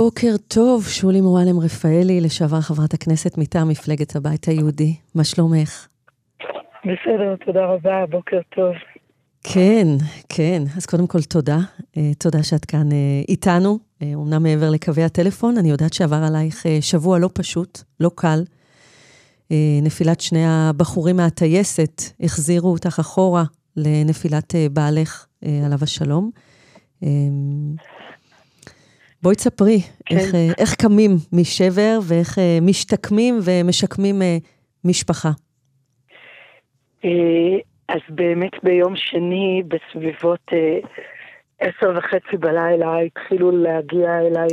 בוקר טוב, שולי מועלם רפאלי, לשעבר חברת הכנסת מטעם מפלגת הבית היהודי. מה שלומך? בסדר, תודה רבה, בוקר טוב. כן, כן. אז קודם כל תודה. Uh, תודה שאת כאן uh, איתנו, אומנם מעבר לקווי הטלפון. אני יודעת שעבר עלייך שבוע לא פשוט, לא קל. נפילת שני הבחורים מהטייסת החזירו אותך אחורה לנפילת בעלך, עליו השלום. בואי תספרי כן. איך, uh, איך קמים משבר ואיך uh, משתקמים ומשקמים uh, משפחה. אז באמת ביום שני, בסביבות אה, עשר וחצי בלילה, התחילו להגיע אליי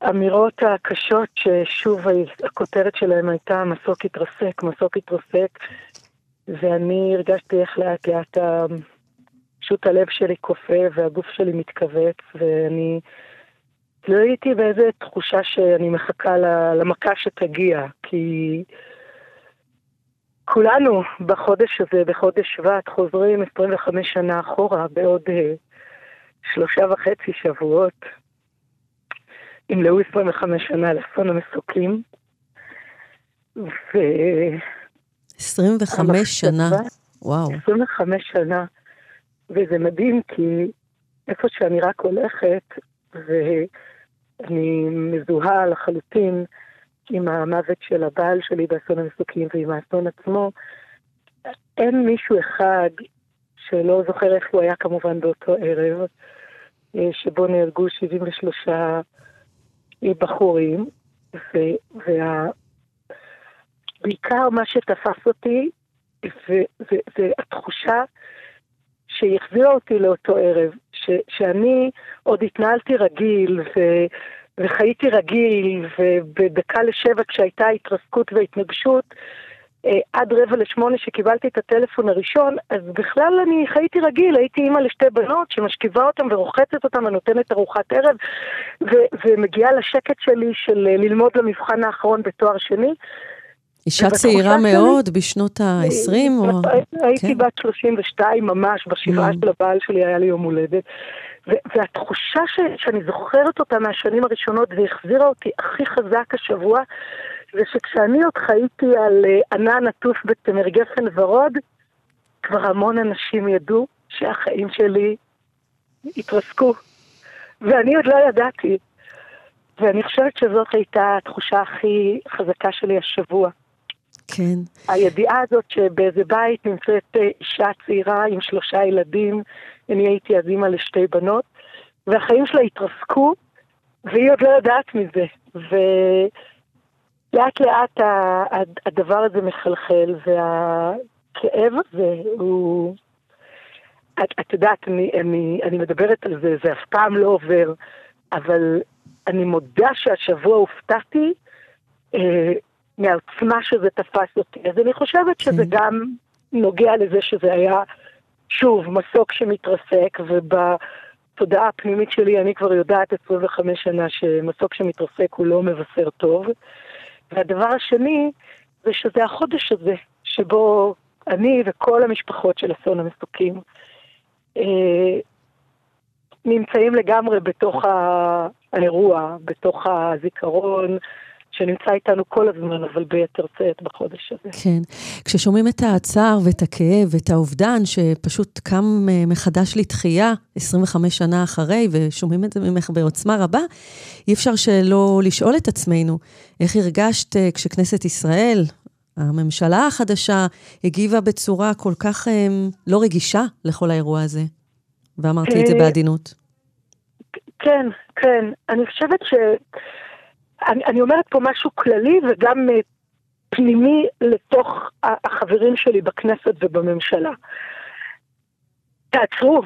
האמירות הקשות, ששוב הכותרת שלהם הייתה מסוק התרסק, מסוק התרסק, ואני הרגשתי איך לאט לאט פשוט הלב שלי קופא והגוף שלי מתכווץ, ואני לא הייתי באיזה תחושה שאני מחכה למכה שתגיע, כי... כולנו בחודש הזה, בחודש שבט, חוזרים 25 שנה אחורה, בעוד uh, שלושה וחצי שבועות. ימלאו 25 שנה לאסון המסוקים. ו... 25 שנה, וואו. 25 שנה, וזה מדהים כי איפה שאני רק הולכת, ואני מזוהה לחלוטין עם המוות של הבעל שלי באסון המסוקים ועם האסון עצמו, אין מישהו אחד שלא זוכר איך הוא היה כמובן באותו ערב, אה, שבו נהרגו 73 בחורים, ובעיקר מה שתפס אותי זה התחושה שהיא החזירה אותי לאותו ערב, ש, שאני עוד התנהלתי רגיל, ו, וחייתי רגיל, ובדקה לשבע כשהייתה התרסקות והתנגשות, אה, עד רבע לשמונה שקיבלתי את הטלפון הראשון, אז בכלל אני חייתי רגיל, הייתי אימא לשתי בנות שמשכיבה אותן ורוחצת אותן ונותנת ארוחת ערב, ו- ומגיעה לשקט שלי של אה, ללמוד למבחן האחרון בתואר שני. אישה צעירה שלי, מאוד, בשנות ה-20 או... הייתי כן. בת 32 ממש, בשבעה mm. של הבעל שלי היה לי יום הולדת. והתחושה ש, שאני זוכרת אותה מהשנים הראשונות והחזירה אותי הכי חזק השבוע, זה שכשאני עוד חייתי על uh, ענן עטוף בתמר גפן ורוד, כבר המון אנשים ידעו שהחיים שלי התרסקו, ואני עוד לא ידעתי. ואני חושבת שזאת הייתה התחושה הכי חזקה שלי השבוע. כן. הידיעה הזאת שבאיזה בית נמצאת אה, אישה צעירה עם שלושה ילדים, אני הייתי אז אימא לשתי בנות, והחיים שלה התרסקו, והיא עוד לא יודעת מזה. ולאט לאט הדבר הזה מחלחל, והכאב הזה הוא... את, את יודעת, אני, אני, אני מדברת על זה, זה אף פעם לא עובר, אבל אני מודה שהשבוע הופתעתי אה, מהעוצמה שזה תפס אותי. אז אני חושבת שזה כן. גם נוגע לזה שזה היה, שוב, מסוק שמתרסק, ובתודעה הפנימית שלי אני כבר יודעת 25 שנה שמסוק שמתרסק הוא לא מבשר טוב. והדבר השני, זה שזה החודש הזה, שבו אני וכל המשפחות של אסון המסוקים אה, נמצאים לגמרי בתוך האירוע, בתוך הזיכרון, שנמצא איתנו כל הזמן, אבל ביתר שאת בחודש הזה. כן. כששומעים את הצער ואת הכאב ואת האובדן, שפשוט קם אה, מחדש לתחייה 25 שנה אחרי, ושומעים את זה ממך בעוצמה רבה, אי אפשר שלא לשאול את עצמנו, איך הרגשת אה, כשכנסת ישראל, הממשלה החדשה, הגיבה בצורה כל כך אה, לא רגישה לכל האירוע הזה? ואמרתי את זה בעדינות. כן, כן. אני חושבת ש... אני, אני אומרת פה משהו כללי וגם uh, פנימי לתוך החברים שלי בכנסת ובממשלה. תעצרו,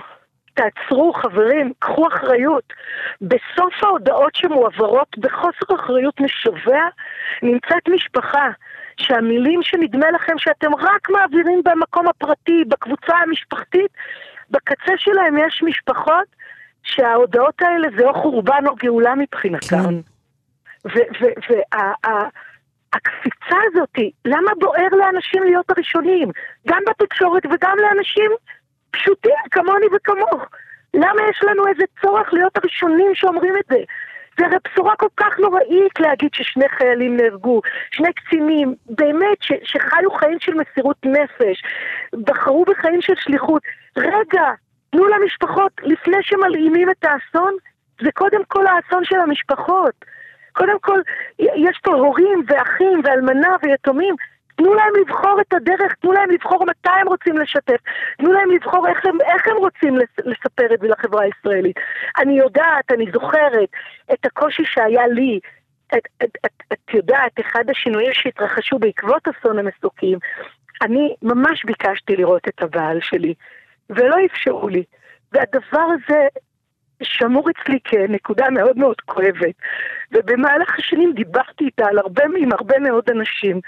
תעצרו חברים, קחו אחריות. בסוף ההודעות שמועברות בחוסר אחריות משווע נמצאת משפחה שהמילים שנדמה לכם שאתם רק מעבירים במקום הפרטי, בקבוצה המשפחתית, בקצה שלהם יש משפחות שההודעות האלה זה או חורבן או גאולה מבחינתם. כן. והקפיצה הזאת, למה בוער לאנשים להיות הראשונים? גם בתקשורת וגם לאנשים פשוטים כמוני וכמוך. למה יש לנו איזה צורך להיות הראשונים שאומרים את זה? זה הרי בשורה כל כך נוראית להגיד ששני חיילים נהרגו, שני קצינים, באמת, ש, שחיו חיים של מסירות נפש, בחרו בחיים של שליחות. רגע, תנו למשפחות, לפני שמלאימים את האסון, זה קודם כל האסון של המשפחות. קודם כל, יש פה הורים ואחים ואלמנה ויתומים. תנו להם לבחור את הדרך, תנו להם לבחור מתי הם רוצים לשתף, תנו להם לבחור איך הם, איך הם רוצים לספר את זה לחברה הישראלית. אני יודעת, אני זוכרת את הקושי שהיה לי. את, את, את, את יודעת, אחד השינויים שהתרחשו בעקבות אסון המסוקים, אני ממש ביקשתי לראות את הבעל שלי, ולא אפשרו לי. והדבר הזה שמור אצלי כנקודה מאוד מאוד כואבת. ובמהלך השנים דיברתי איתה על הרבה, עם הרבה מאוד אנשים.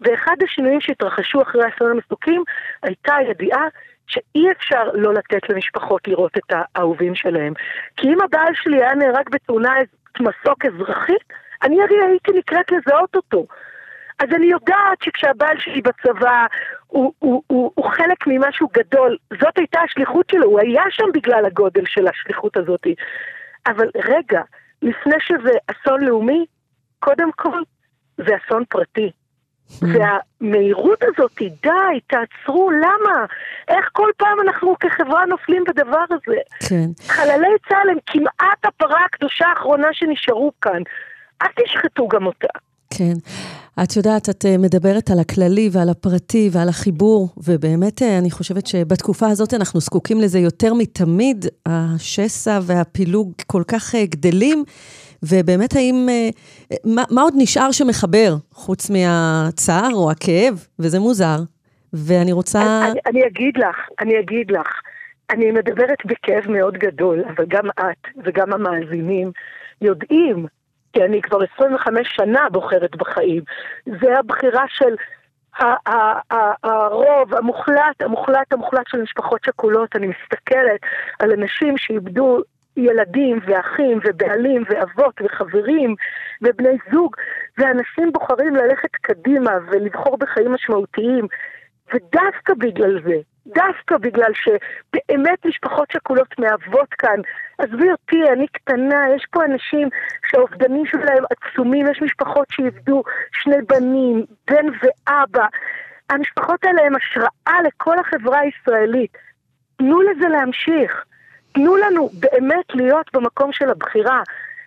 ואחד השינויים שהתרחשו אחרי אסון המסוקים הייתה הידיעה שאי אפשר לא לתת למשפחות לראות את האהובים שלהם. כי אם הבעל שלי היה נהרג בתאונה מסוק אזרחית, אני הרי הייתי נקראת לזהות אותו. אז אני יודעת שכשהבעל שלי בצבא הוא, הוא, הוא, הוא חלק ממשהו גדול, זאת הייתה השליחות שלו, הוא היה שם בגלל הגודל של השליחות הזאת. אבל רגע, לפני שזה אסון לאומי, קודם כל זה אסון פרטי. Mm. והמהירות הזאת, די, תעצרו, למה? איך כל פעם אנחנו כחברה נופלים בדבר הזה? כן. חללי צה"ל הם כמעט הפרה הקדושה האחרונה שנשארו כאן. אל תשחטו גם אותה. כן. את יודעת, את אה, מדברת על הכללי ועל הפרטי ועל החיבור, ובאמת אה, אני חושבת שבתקופה הזאת אנחנו זקוקים לזה יותר מתמיד. השסע והפילוג כל כך אה, גדלים, ובאמת האם, מה, מה עוד נשאר שמחבר, חוץ מהצער או הכאב, וזה מוזר. ואני רוצה... אני, אני אגיד לך, אני אגיד לך. אני מדברת בכאב מאוד גדול, אבל גם את וגם המאזינים יודעים כי אני כבר 25 שנה בוחרת בחיים. זה הבחירה של הרוב המוחלט, המוחלט, המוחלט של משפחות שכולות. אני מסתכלת על אנשים שאיבדו ילדים ואחים ובעלים ואבות וחברים ובני זוג, ואנשים בוחרים ללכת קדימה ולבחור בחיים משמעותיים, ודווקא בגלל זה, דווקא בגלל שבאמת משפחות שכולות מהוות כאן. עזבי אותי, אני קטנה, יש פה אנשים שהאובדנים שלהם עצומים, יש משפחות שאיבדו שני בנים, בן ואבא. המשפחות האלה הן השראה לכל החברה הישראלית. תנו לזה להמשיך. תנו לנו באמת להיות במקום של הבחירה.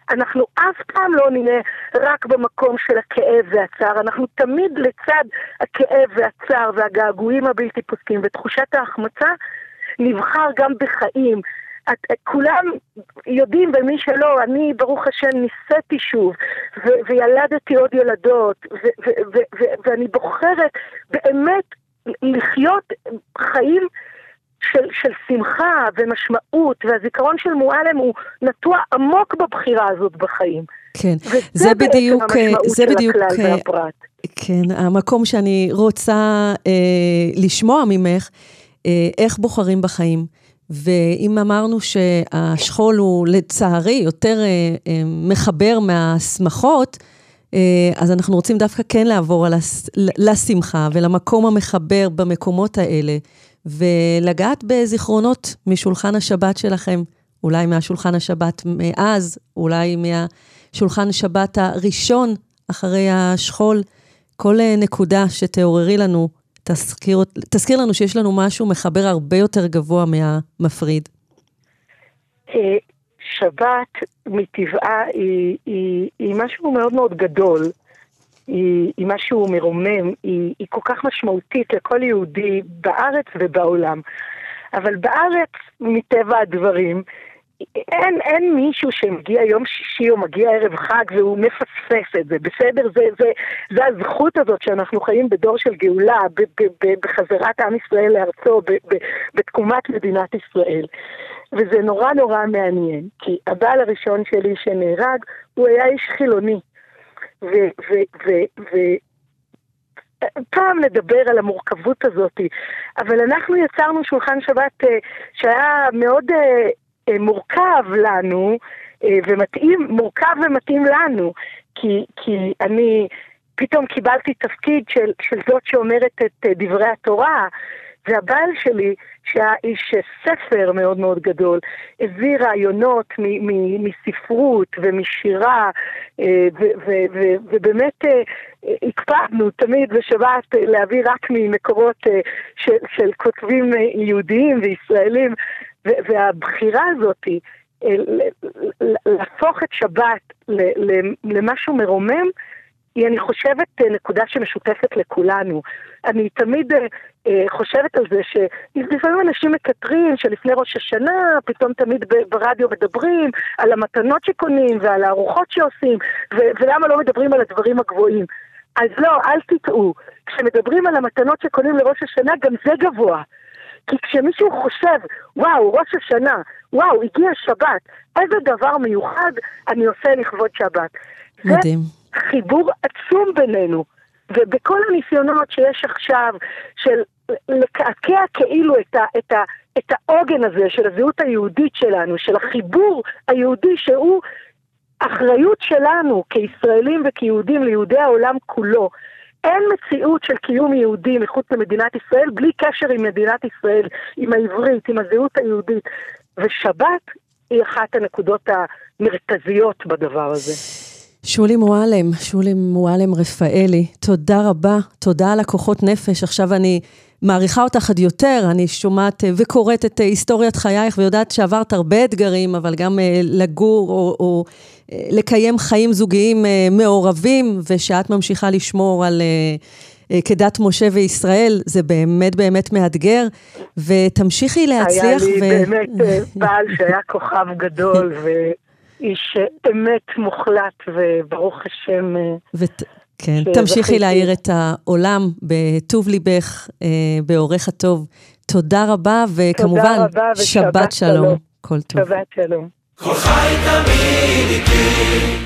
אנחנו אף פעם לא נהיה רק במקום של הכאב והצער, אנחנו תמיד לצד הכאב והצער והגעגועים הבלתי פוסקים ותחושת ההחמצה, נבחר גם בחיים. את, כולם יודעים, ומי שלא, אני ברוך השם נישאתי שוב, ו- וילדתי עוד ילדות, ו- ו- ו- ואני בוחרת באמת לחיות חיים של, של שמחה ומשמעות, והזיכרון של מועלם הוא נטוע עמוק בבחירה הזאת בחיים. כן, זה בדיוק, זה בדיוק, כן, המקום שאני רוצה אה, לשמוע ממך, אה, איך בוחרים בחיים. ואם אמרנו שהשכול הוא לצערי יותר אה, אה, מחבר מהשמחות, אה, אז אנחנו רוצים דווקא כן לעבור הס, לשמחה ולמקום המחבר במקומות האלה, ולגעת בזיכרונות משולחן השבת שלכם, אולי מהשולחן השבת מאז, אולי מהשולחן השבת הראשון אחרי השכול, כל אה, נקודה שתעוררי לנו, תזכיר, תזכיר לנו שיש לנו משהו מחבר הרבה יותר גבוה מהמפריד. שבת מטבעה היא, היא, היא משהו מאוד מאוד גדול. היא, היא משהו מרומם, היא, היא כל כך משמעותית לכל יהודי בארץ ובעולם. אבל בארץ, מטבע הדברים, אין, אין מישהו שמגיע יום שישי או מגיע ערב חג והוא מפספס את זה, בסדר? זה, זה, זה הזכות הזאת שאנחנו חיים בדור של גאולה, ב, ב, ב, בחזרת עם ישראל לארצו, ב, ב, בתקומת מדינת ישראל. וזה נורא נורא מעניין, כי הבעל הראשון שלי שנהרג, הוא היה איש חילוני. פעם נדבר על המורכבות הזאת, אבל אנחנו יצרנו שולחן שבת אה, שהיה מאוד אה, אה, מורכב לנו, ומתאים, מורכב ומתאים לנו, כי, כי אני פתאום קיבלתי תפקיד של, של זאת שאומרת את דברי התורה, והבעל שלי, שהיה איש ספר מאוד מאוד גדול, הביא רעיונות מספרות ומשירה, אה, ובאמת אה, הקפדנו תמיד בשבת להביא רק ממקורות אה, של, של כותבים יהודיים וישראלים, והבחירה הזאתי, להפוך את שבת למשהו מרומם, היא, אני חושבת, אה, נקודה שמשותפת לכולנו. אני תמיד אה, אה, חושבת על זה שלפעמים אנשים מקטרים שלפני ראש השנה, פתאום תמיד ברדיו מדברים על המתנות שקונים ועל הארוחות שעושים, ו- ולמה לא מדברים על הדברים הגבוהים. אז לא, אל תטעו. כשמדברים על המתנות שקונים לראש השנה, גם זה גבוה. כי כשמישהו חושב, וואו, ראש השנה, וואו, הגיע שבת, איזה דבר מיוחד אני עושה לכבוד שבת. מדהים. חיבור עצום בינינו. ובכל הניסיונות שיש עכשיו של לקעקע כאילו את, ה, את, ה, את העוגן הזה של הזהות היהודית שלנו, של החיבור היהודי שהוא אחריות שלנו כישראלים וכיהודים ליהודי העולם כולו. אין מציאות של קיום יהודי מחוץ למדינת ישראל בלי קשר עם מדינת ישראל, עם העברית, עם הזהות היהודית. ושבת היא אחת הנקודות המרכזיות בדבר הזה. שולי מועלם, שולי מועלם רפאלי, תודה רבה, תודה על הכוחות נפש. עכשיו אני מעריכה אותך עד יותר, אני שומעת אה, וקוראת את אה, היסטוריית חייך ויודעת שעברת הרבה אתגרים, אבל גם אה, לגור או, או לקיים חיים זוגיים מעורבים, ושאת ממשיכה לשמור על... כדת משה וישראל, זה באמת באמת מאתגר, ותמשיכי להצליח. היה לי ו... באמת בעל שהיה כוכב גדול, ו... איש אמת מוחלט, וברוך השם... אה, ות... כן, תמשיכי להאיר את העולם בטוב ליבך, אה, בעורך הטוב. תודה רבה, וכמובן, תודה רבה שבת שלום. כל טוב. שבת שלום. כל חי תמיד